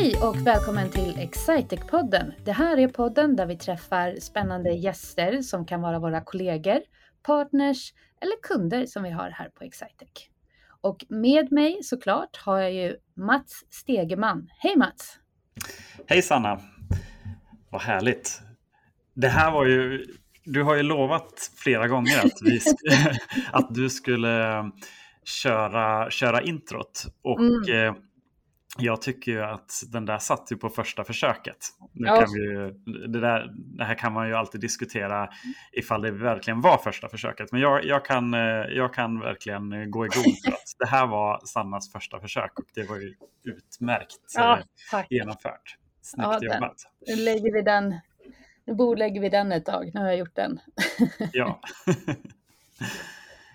Hej och välkommen till Excitec-podden. Det här är podden där vi träffar spännande gäster som kan vara våra kollegor, partners eller kunder som vi har här på Excitec. Och med mig såklart har jag ju Mats Stegeman. Hej Mats! Hej Sanna! Vad härligt! Det här var ju, du har ju lovat flera gånger att, vi, att du skulle köra, köra introt. Och mm. Jag tycker ju att den där satt ju på första försöket. Nu ja. kan vi ju, det, där, det här kan man ju alltid diskutera ifall det verkligen var första försöket. Men jag, jag, kan, eh, jag kan verkligen gå i god för att det här var Sannas första försök och det var ju utmärkt ja, eh, genomfört. Snyggt ja, jobbat. Nu lägger vi den, nu bordlägger vi den ett tag. Nu har jag gjort den. ja.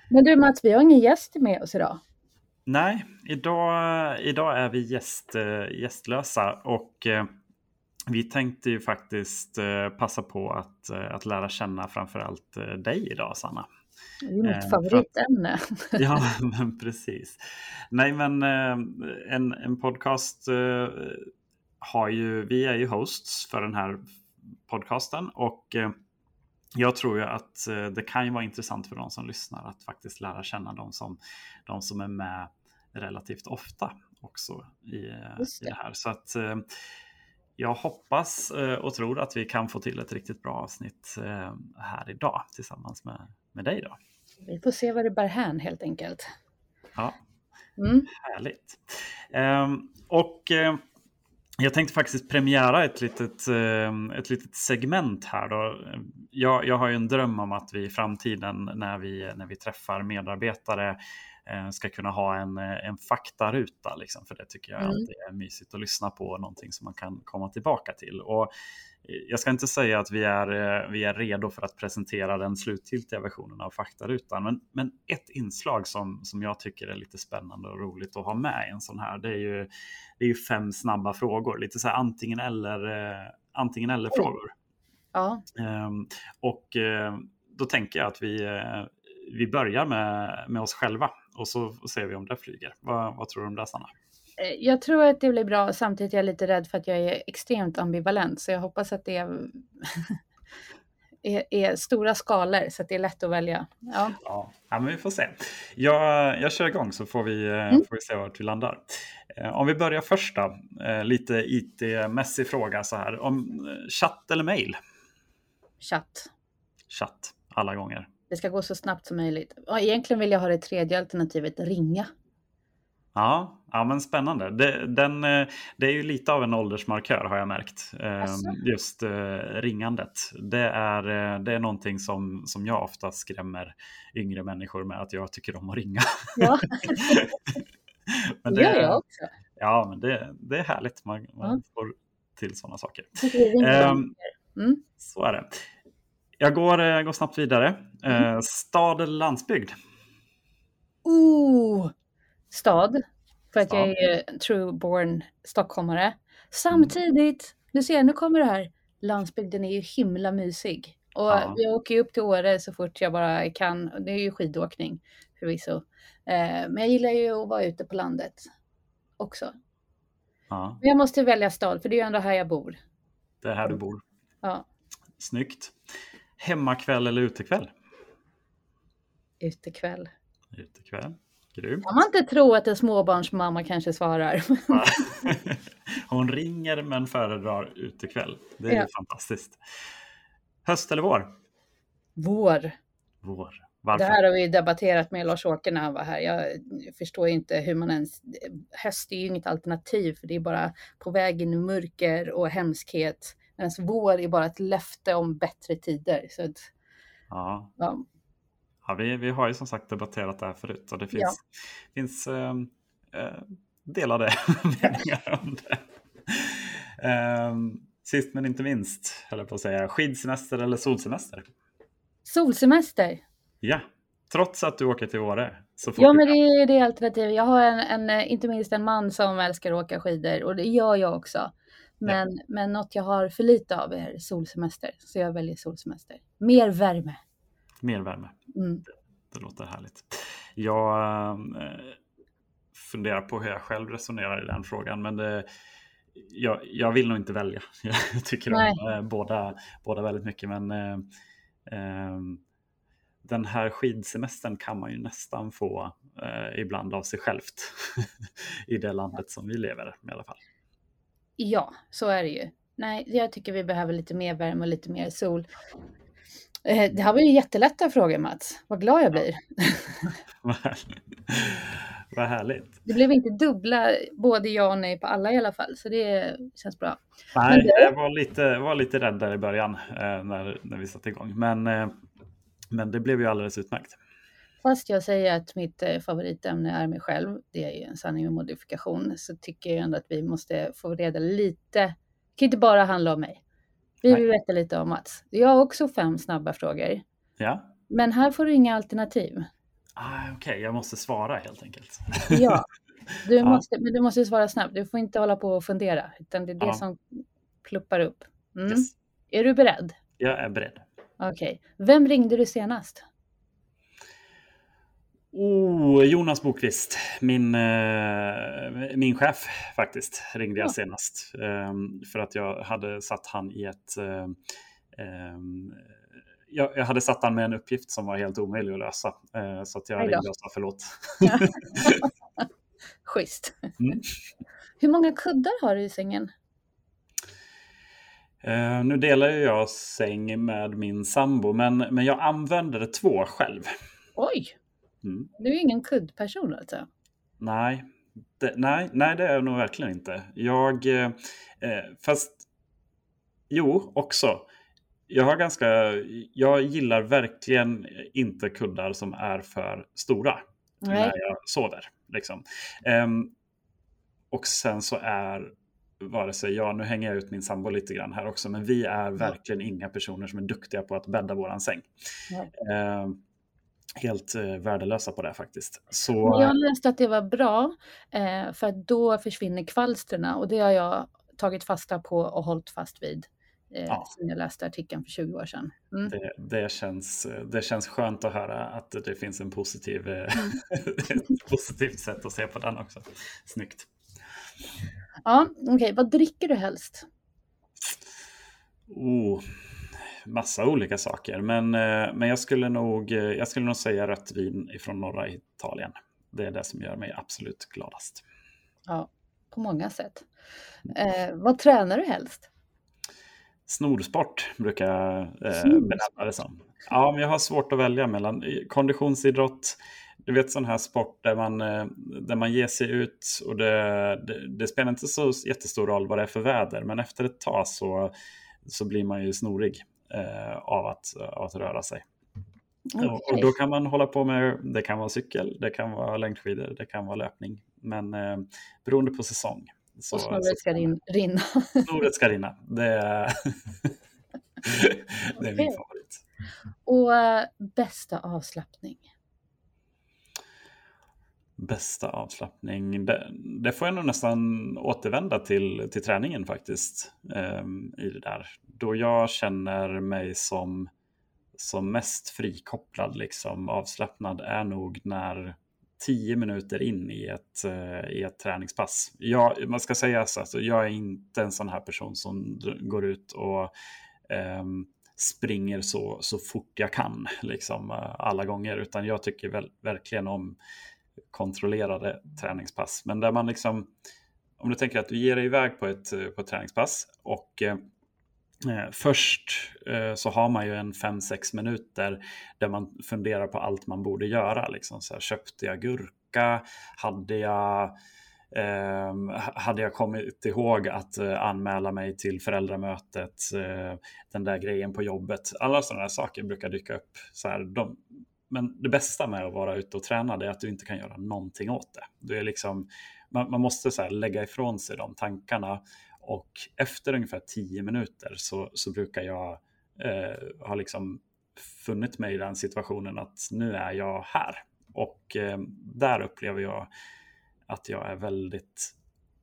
Men du Mats, vi har ingen gäst med oss idag. Nej, idag, idag är vi gäst, eh, gästlösa och eh, vi tänkte ju faktiskt eh, passa på att, att lära känna framförallt dig idag, Sanna. Det är mitt favoritämne. ja, men precis. Nej, men en, en podcast har ju, vi är ju hosts för den här podcasten och jag tror ju att det kan ju vara intressant för de som lyssnar att faktiskt lära känna de som, de som är med relativt ofta också i, det. Eh, i det här. Så att eh, jag hoppas och tror att vi kan få till ett riktigt bra avsnitt här idag tillsammans med, med dig. Då. Vi får se vad det bär hän helt enkelt. Ja, mm. härligt. Ehm, och jag tänkte faktiskt premiära ett litet, ett litet segment här. Då. Jag, jag har ju en dröm om att vi i framtiden när vi, när vi träffar medarbetare eh, ska kunna ha en, en faktaruta. Liksom, för det tycker jag mm. är mysigt att lyssna på, någonting som man kan komma tillbaka till. Och jag ska inte säga att vi är, eh, vi är redo för att presentera den slutgiltiga versionen av faktarutan, men, men ett inslag som, som jag tycker är lite spännande och roligt att ha med i en sån här, det är ju, det är ju fem snabba frågor, lite så här antingen eller, eh, antingen eller frågor. Ja. Um, och då tänker jag att vi, vi börjar med, med oss själva och så ser vi om det flyger. Vad, vad tror du om det, Sanna? Eh, jag tror att det blir bra. Samtidigt är jag lite rädd för att jag är extremt ambivalent. Så jag hoppas att det är, är, är stora skalor så att det är lätt att välja. Ja, ja, ja men vi får se. Jag, jag kör igång så får vi, eh, mm. får vi se vart vi landar. Eh, om vi börjar först då. Lite IT-mässig fråga så här. Om chatt eller mail? Chatt. Chatt, alla gånger. Det ska gå så snabbt som möjligt. Egentligen vill jag ha det tredje alternativet, ringa. Ja, ja men spännande. Det, den, eh, det är ju lite av en åldersmarkör har jag märkt. Alltså? Just uh, ringandet. Det är, uh, det är någonting som, som jag ofta skrämmer yngre människor med att jag tycker om att ringa. Ja, men det gör jag också. Ja, men det, det är härligt. Man, man ja. får till sådana saker. Um, mm. Så är det. Jag går, går snabbt vidare. Mm. Uh, stad eller landsbygd? Oh, stad. För att jag är true born stockholmare. Samtidigt, nu ser jag, nu kommer det här. Landsbygden är ju himla mysig. Och ja. jag åker ju upp till Åre så fort jag bara kan. Det är ju skidåkning förvisso. Eh, men jag gillar ju att vara ute på landet också. Ja. Men jag måste välja stad, för det är ju ändå här jag bor. Det är här du bor. Ja. Snyggt. Hemmakväll eller utekväll? Utekväll. Utekväll. Grym. Kan man inte tro att en småbarnsmamma kanske svarar. Hon ringer men föredrar utekväll. Det är ja. fantastiskt. Höst eller vår? Vår. Vår. Varför? Det här har vi debatterat med Lars-Åke när han var här. Jag förstår inte hur man ens... Höst är ju inget alternativ för det är bara på vägen i mörker och hemskhet. Medan vår är bara ett löfte om bättre tider. Så att, ja. ja. Ja, vi, vi har ju som sagt debatterat det här förut och det finns, ja. finns äh, delade meningar om det. Äh, sist men inte minst, höll jag på att säga, skidsemester eller solsemester? Solsemester. Ja, trots att du åker till Åre. Så ja, men det är det alternativet. Jag har en, en, eh, inte minst en man som älskar att åka skidor och det gör jag också. Men, ja. men något jag har för lite av är solsemester, så jag väljer solsemester. Mer värme. Mer värme. Mm. Det, låter härligt. Jag äh, funderar på hur jag själv resonerar i den frågan. Men det, jag, jag, vill nog inte välja. Jag tycker Nej. om eh, båda, båda väldigt mycket. Men eh, eh, den här skidsemestern kan man ju nästan få eh, ibland av sig självt i det landet som vi lever i alla fall. Ja, så är det ju. Nej, jag tycker vi behöver lite mer värme och lite mer sol. Eh, det här var ju jättelätta frågor Mats. Vad glad jag blir. Vad härligt. Det blev inte dubbla både ja och nej på alla i alla fall, så det känns bra. Nej, det... jag var lite, var lite rädd där i början eh, när, när vi satte igång. Men, eh, men det blev ju alldeles utmärkt. Fast jag säger att mitt eh, favoritämne är mig själv, det är ju en sanning med modifikation, så tycker jag ändå att vi måste få reda lite. Det kan inte bara handla om mig. Vi vill veta lite om Mats. Jag har också fem snabba frågor. Ja. Men här får du inga alternativ. Ah, Okej, okay. jag måste svara helt enkelt. ja, du måste, men du måste svara snabbt. Du får inte hålla på och fundera, utan det är det ja. som pluppar upp. Mm. Yes. Är du beredd? Jag är beredd. Okej. Okay. Vem ringde du senast? Oh, Jonas Bokvist, min, eh, min chef faktiskt, ringde jag ja. senast. Eh, för att jag hade satt han i ett... Eh, ehm, jag, jag, hade satt han med en uppgift som var helt omöjlig att lösa. Eh, så att jag ringde och sa förlåt. Schysst. Mm. Hur många kuddar har du i sängen? Uh, nu delar jag säng med min sambo, men, men jag använder två själv. Oj! Mm. Du är ingen kuddperson alltså? Nej, det, nej, nej, det är jag nog verkligen inte. Jag, eh, eh, fast jo, också. Jag har ganska, jag gillar verkligen inte kuddar som är för stora nej. när jag sover. Liksom. Um, och sen så är vare sig jag, nu hänger jag ut min sambo lite grann här också, men vi är verkligen inga personer som är duktiga på att bädda våran säng. Um, helt eh, värdelösa på det faktiskt. Så... Jag läste att det var bra eh, för att då försvinner kvalstren och det har jag tagit fasta på och hållit fast vid eh, ja. sen jag läste artikeln för 20 år sedan. Mm. Det, det, känns, det känns skönt att höra att det finns en positiv, eh, mm. ett positivt sätt att se på den också. Snyggt. Ja, okej. Okay. Vad dricker du helst? Oh, massa olika saker. Men, eh, men jag, skulle nog, eh, jag skulle nog säga rött vin från norra Italien. Det är det som gör mig absolut gladast. Ja, på många sätt. Eh, vad tränar du helst? Snorsport brukar jag eh, benämna det som. Ja, men jag har svårt att välja mellan konditionsidrott, du vet sån här sport där man, eh, där man ger sig ut och det, det, det, spelar inte så jättestor roll vad det är för väder, men efter ett tag så, så blir man ju snorig eh, av, att, av att röra sig. Okay. Och, då kan man hålla på med, det kan vara cykel, det kan vara längdskidor, det kan vara löpning. Men eh, beroende på säsong. Så, och snoret ska rin, rinna. Snoret ska rinna. Det är, det är okay. min favorit. Och äh, bästa avslappning? Bästa avslappning, det, det, får jag nog nästan återvända till, till träningen faktiskt. Eh, i det där. Då jag känner mig som, som mest frikopplad, liksom, avslappnad, är nog när tio minuter in i ett, eh, i ett träningspass. Jag, man ska säga så, alltså, jag är inte en sån här person som går ut och eh, springer så, så fort jag kan liksom, eh, alla gånger, utan jag tycker väl, verkligen om kontrollerade träningspass. Men där man liksom, om du tänker att du ger dig iväg på ett, på ett träningspass och eh, eh först eh, så har man ju en 5-6 minuter där man funderar på allt man borde göra. Liksom så här, köpte jag gurka? Hade jag Um, hade jag kommit ihåg att uh, anmäla mig till föräldramötet, uh, den där grejen på jobbet, alla sådana saker brukar dyka upp. Så här, de, men det bästa med att vara ute och träna är att du inte kan göra någonting åt det. Du är liksom, man, man måste så lägga ifrån sig de tankarna och efter ungefär tio minuter så, så brukar jag eh, ha liksom funnit mig i den situationen att nu är jag här. Och eh, där upplever jag att jag är väldigt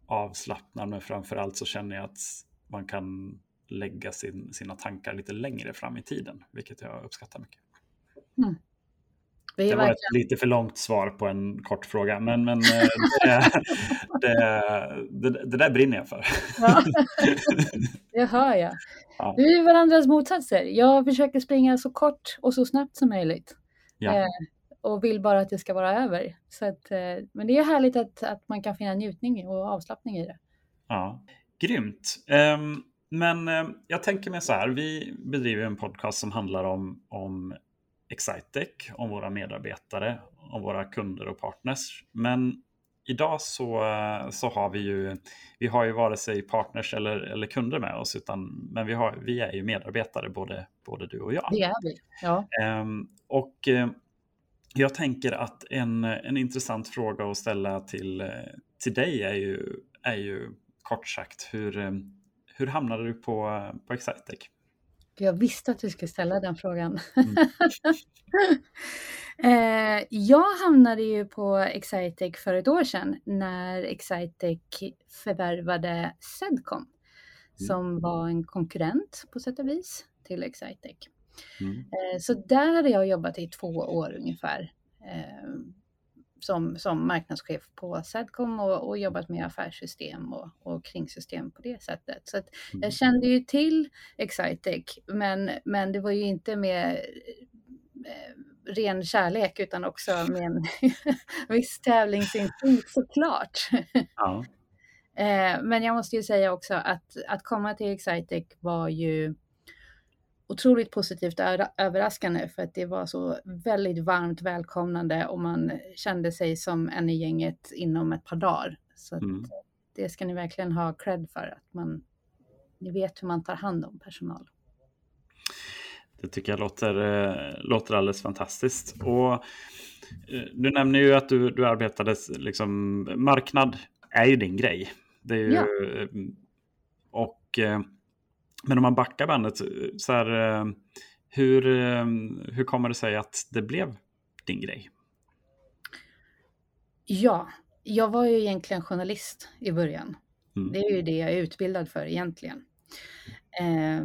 avslappnad, men framför allt så känner jag att man kan lägga sin, sina tankar lite längre fram i tiden, vilket jag uppskattar mycket. Mm det, det var verkligen... ett lite för långt svar på en kort fråga, men, men eh, det, det, det, där brinner jag för. Ja. Det hör jag. Ja. Vi är varandras motsatser. Jag försöker springa så kort och så snabbt som möjligt. Ja. Eh, och vill bara att det ska vara över. Så att, eh, men det är härligt att, att man kan finna njutning och avslappning i det. Ja, Grymt. Um, men jag tänker mig så här, vi bedriver en podcast som handlar om, om Excitec, om våra medarbetare, om våra kunder och partners. Men idag så, så har vi ju, vi har ju vare sig partners eller, eller kunder med oss, utan, men vi, har, vi är ju medarbetare, både, både du och jag. Det är vi, ja. Um, och jag tänker att en, en intressant fråga att ställa till, till dig är ju, är ju kort sagt, hur, hur hamnade du på, på Excitec? Jag visste att du skulle ställa den frågan. Mm. eh, jag hamnade ju på Excitec för ett år sedan när Excitec förvärvade Sedcom mm. som var en konkurrent på sätt och vis till Excitec. Mm. Eh, så där har jag jobbat i två år ungefär. Eh, som, som marknadschef på Sadcom och, och jobbat med affärssystem och, och kringsystem på det sättet. Så att jag mm. kände ju till Excitec, men, men det var ju inte med eh, ren kärlek utan också med en viss tävlingsinstinkt såklart. Ja. eh, men jag måste ju säga också att, att komma till Excitec var ju otroligt positivt överraskande för att det var så väldigt varmt välkomnande och man kände sig som en i gänget inom ett par dagar. Så mm. det ska ni verkligen ha cred för, att man, ni vet hur man tar hand om personal. Det tycker jag låter, eh, låter alldeles fantastiskt. Och eh, du nämner ju att du, du arbetade, liksom, marknad är ju din grej. Det är ju, ja. Och men om man backar bandet, så här, eh, hur, eh, hur kommer det sig att det blev din grej? Ja, jag var ju egentligen journalist i början. Mm. Det är ju det jag är utbildad för egentligen. Eh,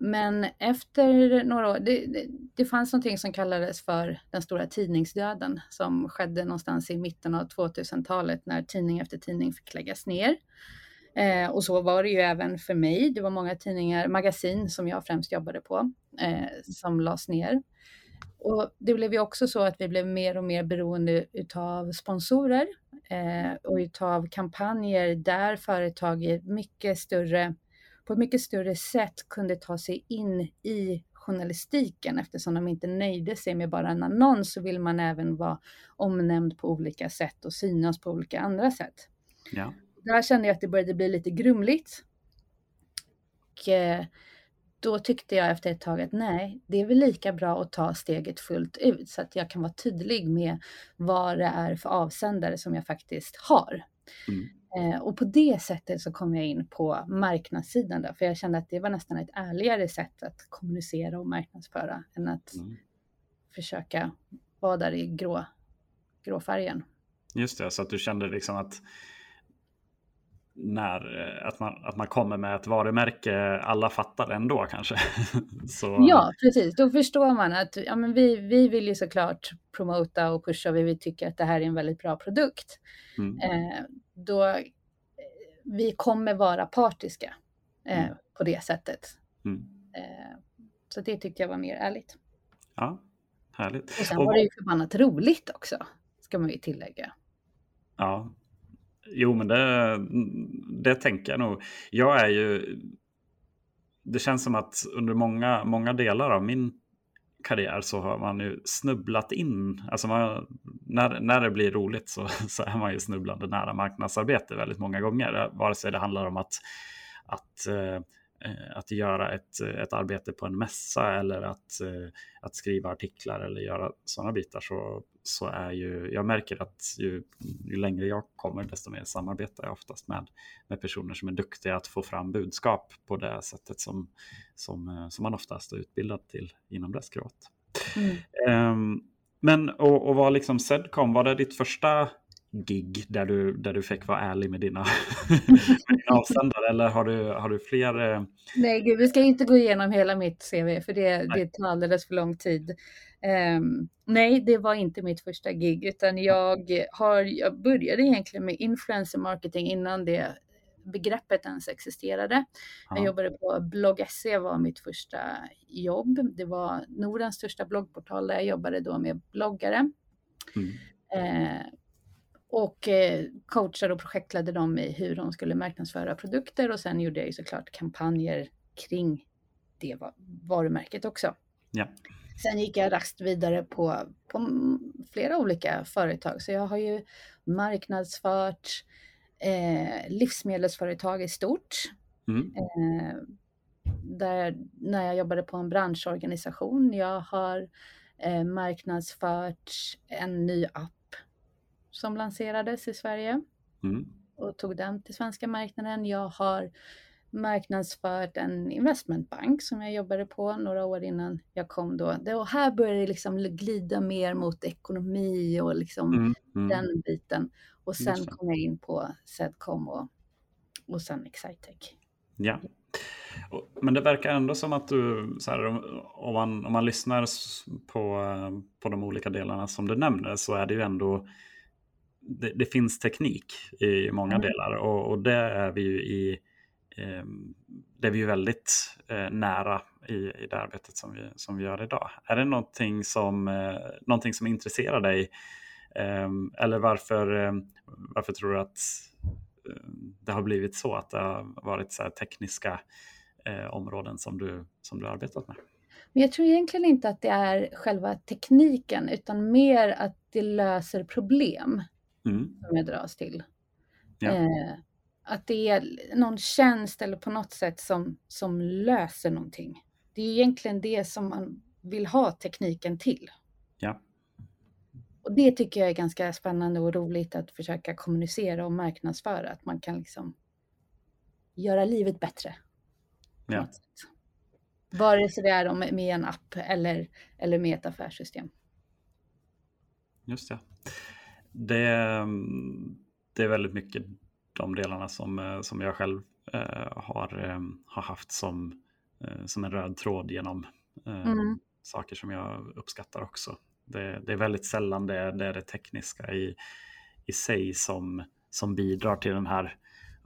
men efter några år, det, det, det, fanns någonting som kallades för den stora tidningsdöden som skedde någonstans i mitten av 2000-talet när tidning efter tidning fick läggas ner. Eh, och så var det ju även för mig. Det var många tidningar, magasin som jag främst jobbade på, eh, som lades ner. Och det blev ju också så att vi blev mer och mer beroende utav sponsorer eh, och utav kampanjer där företag i mycket större, på ett mycket större sätt kunde ta sig in i journalistiken eftersom de inte nöjde sig med bara en annons så vill man även vara omnämnd på olika sätt och synas på olika andra sätt. Ja där kände jag att det började bli lite grumligt. Och eh, då tyckte jag efter ett tag att nej, det är väl lika bra att ta steget fullt ut så att jag kan vara tydlig med vad det är för avsändare som jag faktiskt har. Mm. Eh, och på det sättet så kom jag in på marknadssidan då, för jag kände att det var nästan ett ärligare sätt att kommunicera och marknadsföra än att mm. försöka vara där i grå, grå färgen. Just det, så att du kände liksom att när, eh, att, man, att man kommer med ett varumärke alla fattar ändå kanske. Så... Ja, precis. Då förstår man att ja, men vi, vi vill ju såklart promota och pusha och vi tycker att det här är en väldigt bra produkt. Mm. Eh, då, eh, vi kommer vara partiska eh, mm. på det sättet. Mm. Eh, så det tyckte jag var mer ärligt. Ja, härligt. Och sen och... var det ju förbannat roligt också, ska man ju tillägga. Ja, Jo, men det, det tänker jag nog. Jag är ju... Det känns som att under många, många delar av min karriär så har man ju snubblat in. Alltså man, när, när det blir roligt så, så är man ju snubblande nära marknadsarbete väldigt många gånger. Vare sig det handlar om att, att eh, att göra ett, ett arbete på en mässa eller att, eh, att skriva artiklar eller göra sådana bitar så, så är ju, jag märker att ju, ju längre jag kommer desto mer samarbetar jag oftast med, med personer som är duktiga att få fram budskap på det sättet som, som, eh, som man oftast är utbildad till inom det skrået. Mm. Um, men och, och var liksom Sedcom, var det ditt första gig där du, där du fick vara ärlig med dina, med dina avsändare? Eller har du, har du fler? Eh... Nej, gud, vi ska inte gå igenom hela mitt CV för det, det tar alldeles för lång tid. Um, nej, det var inte mitt första gig utan jag, har, jag började egentligen med influencer marketing innan det begreppet ens existerade. Ja. Jag jobbade på blogg.se var mitt första jobb. Det var Nordens största bloggportal där jag jobbade då med bloggare. Mm. Eh, och eh, coachade och projektledde dem i hur de skulle marknadsföra produkter och sen gjorde jag ju såklart kampanjer kring det varumärket också. Ja. Sen gick jag raskt vidare på, på flera olika företag, så jag har ju marknadsfört eh, livsmedelsföretag i stort. Mm. Eh, där, när jag jobbade på en branschorganisation. Jag har eh, marknadsfört en ny app som lanserades i Sverige mm. och tog den till svenska marknaden. Jag har marknadsfört en investmentbank som jag jobbade på några år innan jag kom då. Och här började det liksom glida mer mot ekonomi och liksom mm, mm. den biten. Och sen kom jag in på Sedcom och, och sen Excitec. Ja. Men det verkar ändå som att du, så här, om, man, om man lyssnar på, på de olika delarna som du nämner så är det ju ändå det, det finns teknik i många mm. delar och, och, det är vi ju i eh, det är vi ju väldigt eh, nära i, i det arbetet som vi, som vi gör idag. Är det någonting som, eh, någonting som intresserar dig? Ehm, eller varför, ehm, varför tror du att det har blivit så att det har varit så tekniska eh, områden som du, som du arbetat med? Men jag tror egentligen inte att det är själva tekniken utan mer att det löser problem mm. som jag dras till. Ja. Eh, att det är någon tjänst eller på något sätt som, som löser någonting. Det är egentligen det som man vill ha tekniken till. Ja. Och det tycker jag är ganska spännande och roligt att försöka kommunicera och marknadsföra, att man kan liksom göra livet bättre. Ja. Vare sig det är med en app eller, eller med ett affärssystem. Just det det, det är väldigt mycket de delarna som, eh, som jag själv eh, har, eh, har haft som, eh, som en röd tråd genom eh, mm. saker som jag uppskattar också. Det, det, är väldigt sällan det, det är det tekniska i, i sig som, som bidrar till den här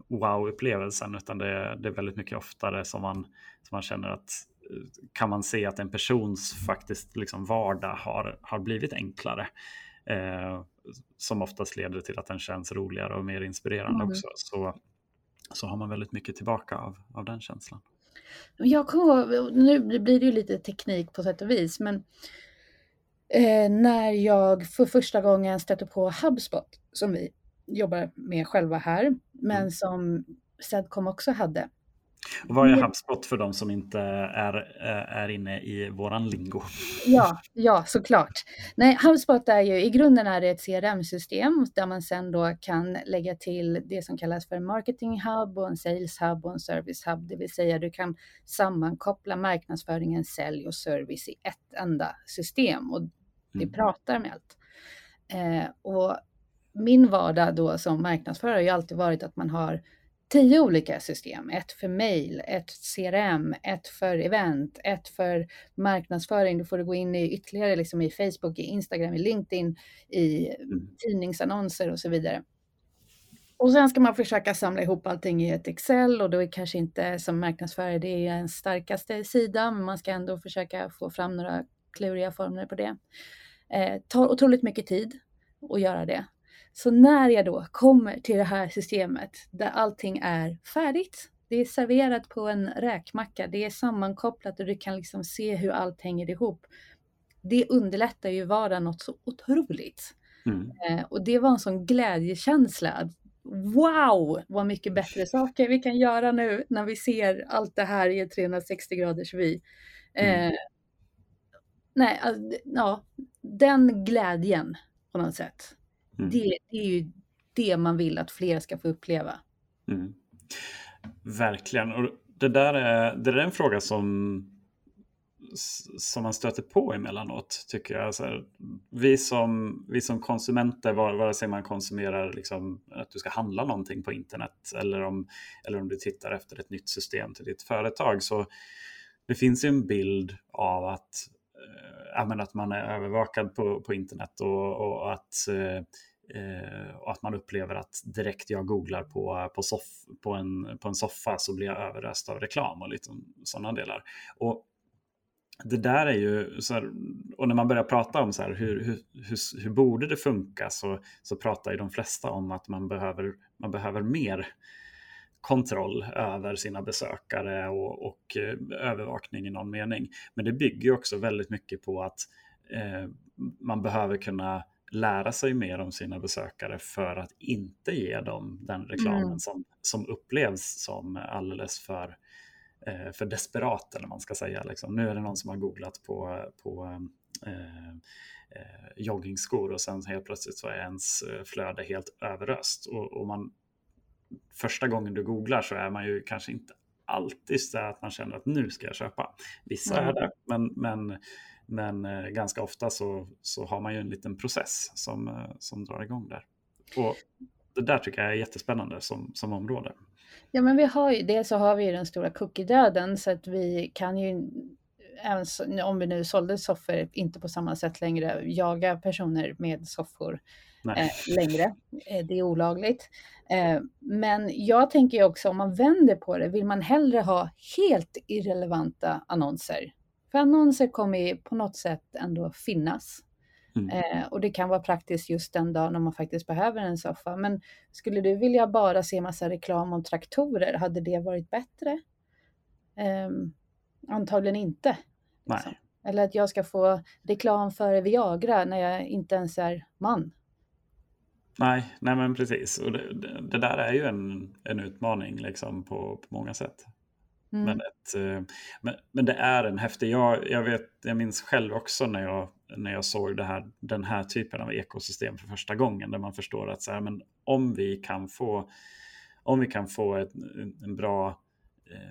wow-upplevelsen, utan det, det, är väldigt mycket oftare som man, som man känner att kan man se att en persons faktiskt liksom vardag har, har blivit enklare. Eh, som oftast leder till att den känns roligare och mer inspirerande mm. också. Så, så har man väldigt mycket tillbaka av, av den känslan. Jag kommer nu blir det ju lite teknik på sätt och vis, men eh, när jag för första gången stötte på HubSpot, som vi jobbar med själva här, men mm. som Sedcom också hade, och vad är. HubSpot för de som inte är, eh, är inne i våran lingo? Ja, ja, såklart. Nej, HubSpot är ju i grunden är det ett CRM-system där man sen då kan lägga till det som kallas för en marketing hub och en sales hub och en service hub, det vill säga du kan sammankoppla marknadsföringen, sälj och service i ett enda system och det mm. pratar med allt. Eh, och min vardag då som marknadsförare har ju alltid varit att man har tio olika system. Ett för mail, ett CRM, ett för event, ett för marknadsföring. Du får gå in i ytterligare liksom i Facebook, i Instagram, i LinkedIn, i mm. tidningsannonser och så vidare. Och sen ska man försöka samla ihop allting i ett Excel och då är kanske inte som marknadsförare det är en starkaste sida, men man ska ändå försöka få fram några kluriga formler på det. Eh, tar otroligt mycket tid att göra det. Så när jag då kommer till det här systemet där allting är färdigt, det är serverat på en räkmacka, det är sammankopplat och du kan liksom se hur allt hänger ihop. Det underlättar ju vardagen något så otroligt. Mm. Eh, och det var en sån glädjekänsla. Wow, vad mycket bättre saker vi kan göra nu när vi ser allt det här i en 360 graders vy. Mm. Eh, nej, ja, den glädjen på något sätt. Mm. Det, det, är ju det man vill att fler ska få uppleva. Mm. Verkligen. Och det, där är, det där är en fråga som, som man stöter på emellanåt tycker jag. Alltså, vi, som, vi som konsumenter, vare sig man konsumerar liksom, att du ska handla någonting på internet eller om, eller om du tittar efter ett nytt system till ditt företag, så det finns ju en bild av att, eh, att man är övervakad på, på internet och, och att eh, eh, och att man upplever att direkt jag googlar på, på, soff, på, en, på en soffa så blir jag överöst av reklam och lite sådana delar. Och det där är ju, så här, och när man börjar prata om så här, hur, hur, hur, hur, borde det funka så, så pratar ju de flesta om att man behöver, man behöver mer kontroll över sina besökare och, och eh, övervakning i någon mening. Men det bygger också väldigt mycket på att eh, man behöver kunna lära sig mer om sina besökare för att inte ge dem den reklamen mm. som, som upplevs som alldeles för, eh, för desperat, eller man ska säga. Liksom. Nu är det någon som har googlat på, på eh, eh, joggingskor och sen helt plötsligt så är ens eh, flöde helt överöst. Och, och man, första gången du googlar så är man ju kanske inte alltid så att man känner att nu ska jag köpa. Vissa är det, men, men men eh, ganska ofta så, så har man ju en liten process som, eh, som drar igång där. Och det där tycker jag är jättespännande som, som område. Ja, men vi har ju, dels så har vi ju den stora cookie-döden så att vi kan ju, även om vi nu sålde soffor, inte på samma sätt längre jaga personer med soffor eh, längre. Eh, det är olagligt. Eh, men jag tänker också om man vänder på det, vill man hellre ha helt irrelevanta annonser för annonser kommer på något sätt ändå finnas. Mm. Eh, och det kan vara praktiskt just den dagen när man faktiskt behöver en soffa. Men skulle du vilja bara se massa reklam om traktorer, hade det varit bättre? Eh, antagligen inte. Liksom. Eller att jag ska få reklam för Viagra när jag inte ens är man. Nej, nej men precis. Och det, det, det där är ju en, en utmaning liksom på, på många sätt. Mm. Men, ett, eh, men, men, det är en häftig, jag, jag, vet, jag minns själv också när jag, när jag såg det här, den här typen av ekosystem för första gången, där man förstår att så här, men om vi kan få, om vi kan få ett, en bra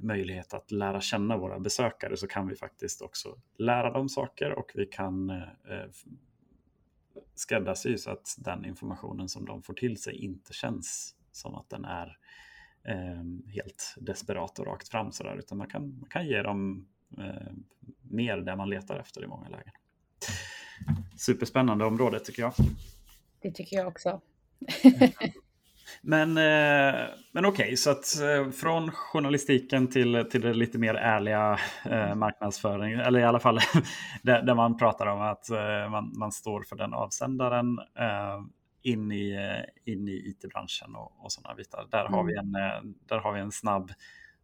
möjlighet att lära känna våra besökare så kan vi faktiskt också lära dem saker och vi kan eh, skräddarsy så att den informationen som de får till sig inte känns som att den är eh, helt desperat och rakt fram sådär, utan man kan, man kan ge dem eh, mer där man letar efter i många lägen. Superspännande område tycker jag. Det tycker jag också. Men eh, men okej, okay, så att eh, från journalistiken till, till det lite mer ärliga eh, marknadsföring, eller i alla fall där, där, man pratar om att eh, man, man står för den avsändaren eh, in i, in i it-branschen och, och sådana bitar. Där, mm. har vi mm. en, där har vi en snabb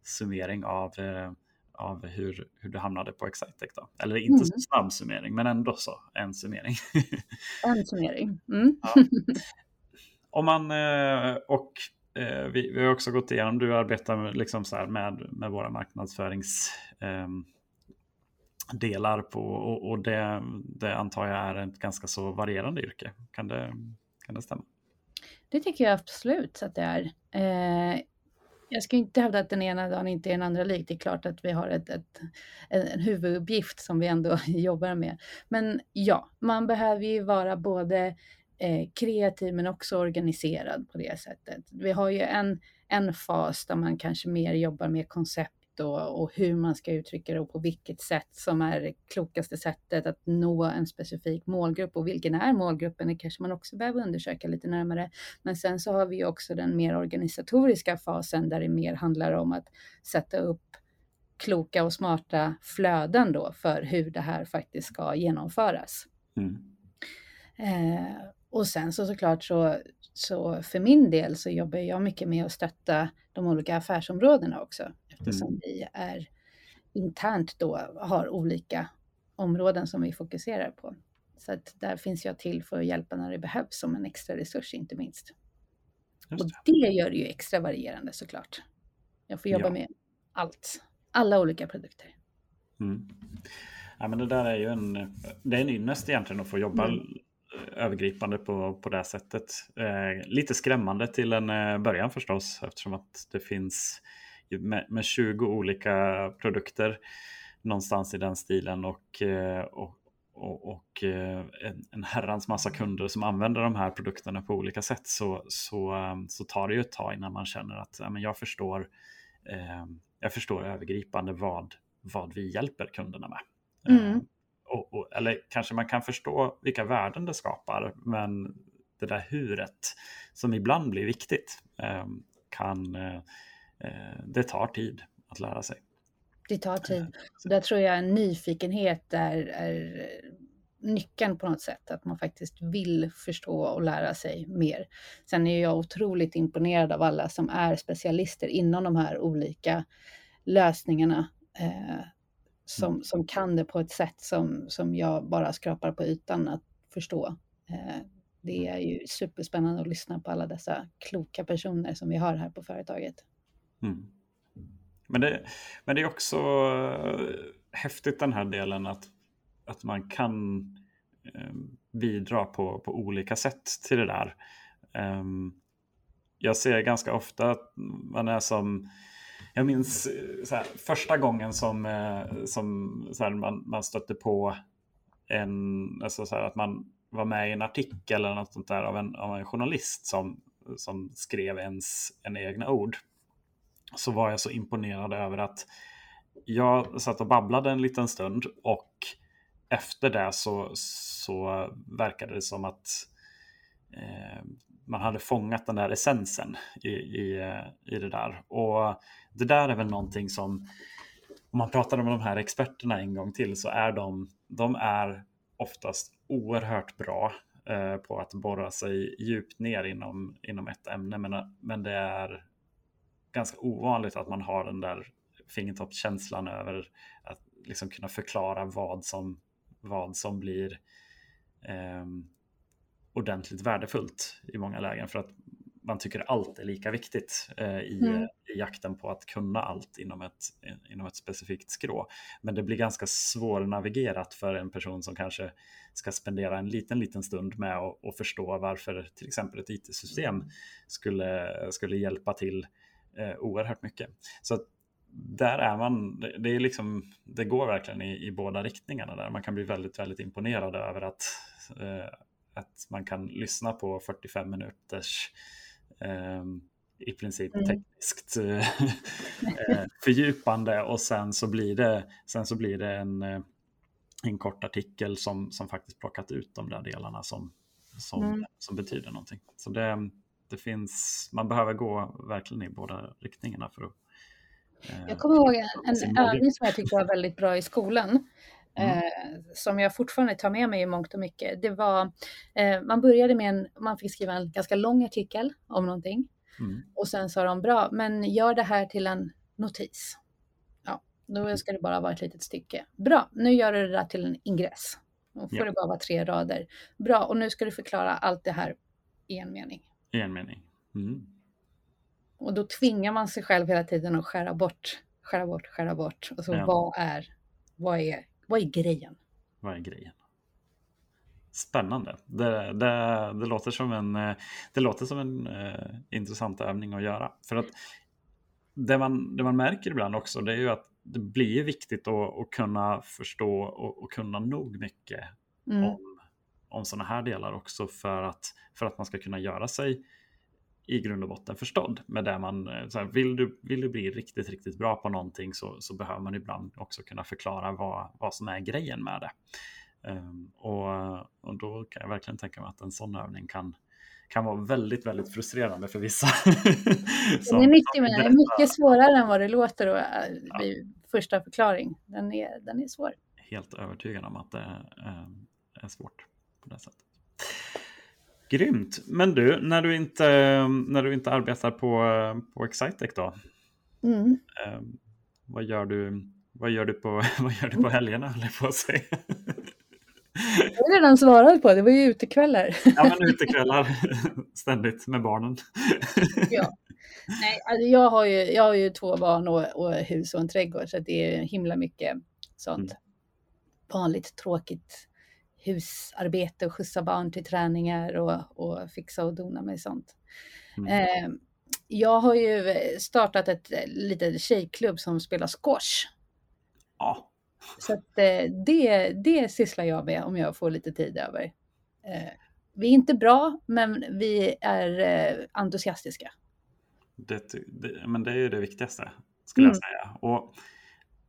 summering av, av hur, hur du hamnade på Excitec. Då. Eller inte mm. så snabb summering, men ändå så en summering. en summering. Mm. Ja. Om man, eh, och eh, vi, vi, har också gått igenom, du arbetar med, liksom så med, med våra marknadsföringsdelar ehm, på och, och det, det, antar jag är ett ganska så varierande yrke. Kan det, kan det stämma? Det tycker jag absolut att det är. Eh, jag ska inte hävda att den ena dagen inte är den andra lik. Det är klart att vi har ett, ett, en huvuduppgift som vi ändå jobbar med. Men ja, man behöver ju vara både eh, kreativ men också organiserad på det sättet. Vi har ju en, en fas där man kanske mer jobbar med koncept och, och hur man ska uttrycka det och på vilket sätt som är det klokaste sättet att nå en specifik målgrupp och vilken är målgruppen, det kanske man också behöver undersöka lite närmare. Men sen så har vi också den mer organisatoriska fasen där det mer handlar om att sätta upp kloka och smarta flöden då för hur det här faktiskt ska genomföras. Mm. Eh, och sen så såklart så, så för min del så jobbar jag mycket med att stötta de olika affärsområdena också eftersom mm. vi är internt då har olika områden som vi fokuserar på. Så att där finns jag till för att hjälpa när det behövs som en extra resurs inte minst. Det. Och det gör det ju extra varierande såklart. Jag får jobba ja. med allt, alla olika produkter. Mm. Ja, men det där är ju en, det är en ynnest egentligen att få jobba mm. Övergripande på, på det sättet. Eh, lite skrämmande till en eh, början förstås eftersom att det finns med, med 20 olika produkter någonstans i den stilen och, och, och, och en, en herrans massa kunder som använder de här produkterna på olika sätt så, så, så tar det ju ett tag innan man känner att ja, men jag, förstår, eh, jag förstår övergripande vad, vad vi hjälper kunderna med. Mm. Och, och, eller kanske man kan förstå vilka värden det skapar, men det där huret som ibland blir viktigt eh, kan eh, det tar tid att lära sig. Det tar tid. Så där tror jag en nyfikenhet är, är nyckeln på något sätt, att man faktiskt vill förstå och lära sig mer. Sen är jag otroligt imponerad av alla som är specialister inom de här olika lösningarna eh, som, mm. som kan det på ett sätt som, som jag bara skrapar på ytan att förstå. Eh, det är ju superspännande att lyssna på alla dessa kloka personer som vi har här på företaget. Mm. Men, det, men det är också häftigt den här delen att, att man kan eh, bidra på, på olika sätt till det där. Um, jag ser ganska ofta att man är som jag minns eh, här, första gången som, eh, som så här, man, man stötte på en, alltså så här, att man var med i en artikel eller något sånt där av en, av en journalist som, som skrev ens en egna ord. Så var jag så imponerad över att jag satt och babblade en liten stund och efter det så, så verkade det som att eh, man hade fångat den där essensen i, i, i det där. Och det där är väl någonting som, om man pratar med de här experterna en gång till, så är de, de är oftast oerhört bra eh, på att borra sig djupt ner inom, inom ett ämne. Men, men det är ganska ovanligt att man har den där fingertoppskänslan över att liksom kunna förklara vad som, vad som blir eh, ordentligt värdefullt i många lägen. För att man tycker allt är lika viktigt eh, i, mm. i, jakten på att kunna allt inom ett, inom ett specifikt skrå. Men det blir ganska svårnavigerat för en person som kanske ska spendera en liten, liten stund med att förstå varför till exempel ett IT-system skulle, skulle hjälpa till eh, oerhört mycket. Så där är man, det, är liksom, det går verkligen i, i båda riktningarna där. Man kan bli väldigt, väldigt imponerad över att eh, att man kan lyssna på 45 minuters eh, i princip mm. tekniskt eh, fördjupande och sen så blir det, sen så blir det en, eh, en kort artikel som, som faktiskt plockat ut de där delarna som, som, mm. som betyder någonting. Så det, det finns, man behöver gå verkligen i båda riktningarna för att eh, jag kommer ihåg en, en övning som jag tyckte var väldigt bra i skolan. Mm. Eh, som jag fortfarande tar med mig i mångt och mycket. Det var, eh, man började med en, man fick skriva en ganska lång artikel om någonting. Mm. Och sen sa de bra, men gör det här till en notis. Ja, då ska det bara vara ett litet stycke. Bra, nu gör du det där till en ingress. Då får ja. det bara vara tre rader. Bra, och nu ska du förklara allt det här i en mening. I en mening. Mm. Och då tvingar man sig själv hela tiden att skära bort, skära bort, skära bort. Och så ja. vad är, vad är vad är grejen? Vad är grejen? Spännande. Det, det, det, låter som en, det låter som en uh, intressant övning att göra. För att det man, det man märker ibland också det är ju att det blir viktigt att, att kunna förstå och, och kunna nog mycket mm. om, om sådana här delar också för att, för att man ska kunna göra sig i grund och botten förstådd med det man, eh, så här, vill, du, vill du bli riktigt, riktigt bra på någonting så, så behöver man ibland också kunna förklara vad, vad som är grejen med det. Um, och, och då kan jag verkligen tänka mig att en sån övning kan, kan vara väldigt, väldigt frustrerande för vissa. som, det, är mycket, det är mycket svårare än vad det låter då, eh, vid ja. första förklaring. Den är, den är svår. Helt övertygad om att det är, är svårt på det sättet. Grymt. Men du, när du inte, när du inte arbetar på, på Excitec då? Mm. Eh, vad, gör du, vad, gör du på, vad gör du på helgerna, höll jag på att säga? Det har redan svarat på, det var ju utekvällar. Ja, men utekvällar ständigt med barnen. Ja. Nej, alltså jag, har ju, jag har ju två barn och, och hus och en trädgård så det är himla mycket sånt mm. vanligt tråkigt husarbete och skjutsa barn till träningar och, och fixa och dona med sånt. Mm. Eh, jag har ju startat ett litet tjejklubb som spelar squash. Ja, Så att, eh, det, det sysslar jag med om jag får lite tid över. Eh, vi är inte bra, men vi är eh, entusiastiska. Det, det, men det är ju det viktigaste, skulle mm. jag säga. Och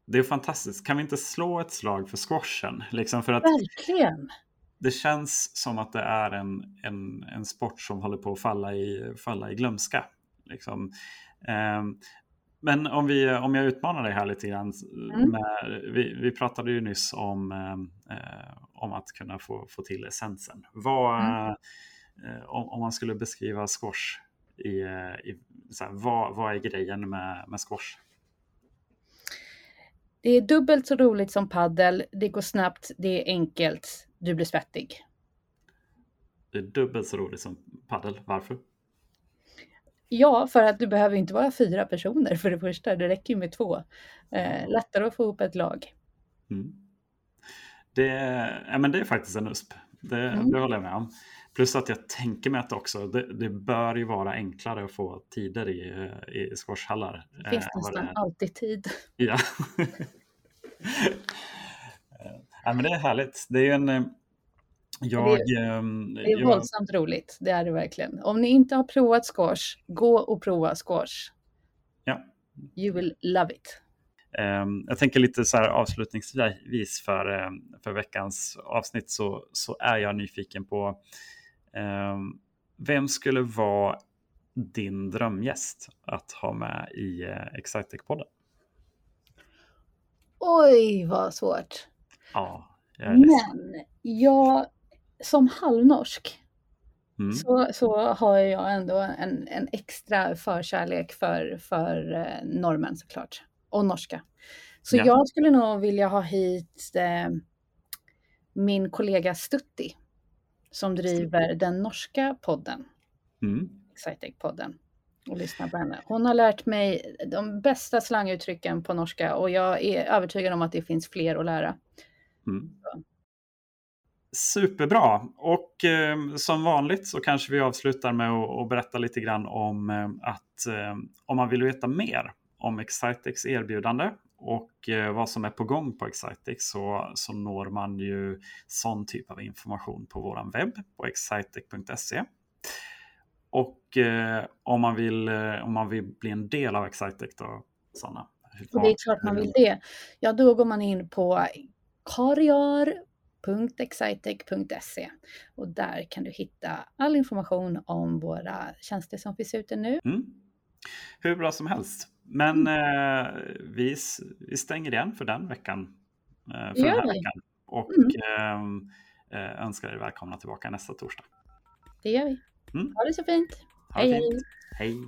det är fantastiskt. Kan vi inte slå ett slag för squashen? Liksom för att Verkligen! Det känns som att det är en, en, en sport som håller på att falla i, falla i glömska. Liksom. Eh, men om, vi, om jag utmanar dig här lite grann. Mm. Med, vi, vi pratade ju nyss om, eh, om att kunna få, få till essensen. Vad, mm. eh, om, om, man skulle beskriva squash, i, i så här, vad, vad är grejen med, med squash? Det är dubbelt så roligt som paddel. Det går snabbt, det är enkelt, du blir svettig. Det är dubbelt så roligt som paddel. Varför? Ja, för att du behöver inte vara fyra personer för det första. Det räcker ju med två. Eh, lättare att få ihop ett lag. Mm. Det, ja, men det är faktiskt en USP. Det, mm. det håller jag med om. Plus att jag tänker mig att också det, det bör ju vara enklare att få tider i, i squashhallar. Det finns eh, nästan alltid tid. Ja. ja, men det är härligt. Det är ju en... Eh, jag, det, är, ehm, det är våldsamt jag... roligt, det är det verkligen. Om ni inte har provat squash, gå och prova squash. Ja. You will love it. Um, jag tänker lite så här avslutningsvis för, för veckans avsnitt så, så är jag nyfiken på vem skulle vara din drömgäst att ha med i uh, Excitec-podden? Oj, vad svårt. Ja, jag Men jag som halvnorsk mm. så, så har jag ändå en, en extra förkärlek för, för eh, norrmän såklart. Och norska. Så ja. jag skulle nog vilja ha hit eh, min kollega Stutti som driver den norska podden. Mm. Excitec-podden och lyssna på henne. Hon har lärt mig de bästa slanguttrycken på norska och jag är övertygad om att det finns fler att lära. Mm. Superbra! Och eh, som vanligt så kanske vi avslutar med att berätta lite grann om eh, att eh, om man vill veta mer om Excitex erbjudande och eh, vad som är på gång på Excitex så, så når man ju sån typ av information på våran webb på excitec.se. Och eh, om, man vill, eh, om man vill bli en del av Excitec då, Sanna? Och det är klart man vill det. Ja, då går man in på karriär.excitec.se och där kan du hitta all information om våra tjänster som finns ute nu. Mm. Hur bra som helst. Men mm. eh, vi, vi stänger igen för den veckan. Eh, för den här veckan. Och mm. Ehm, eh, önskar er välkomna tillbaka nästa torsdag. Det gör vi. Mm. Ha det så fint. Ha hej, fint. hej. hej.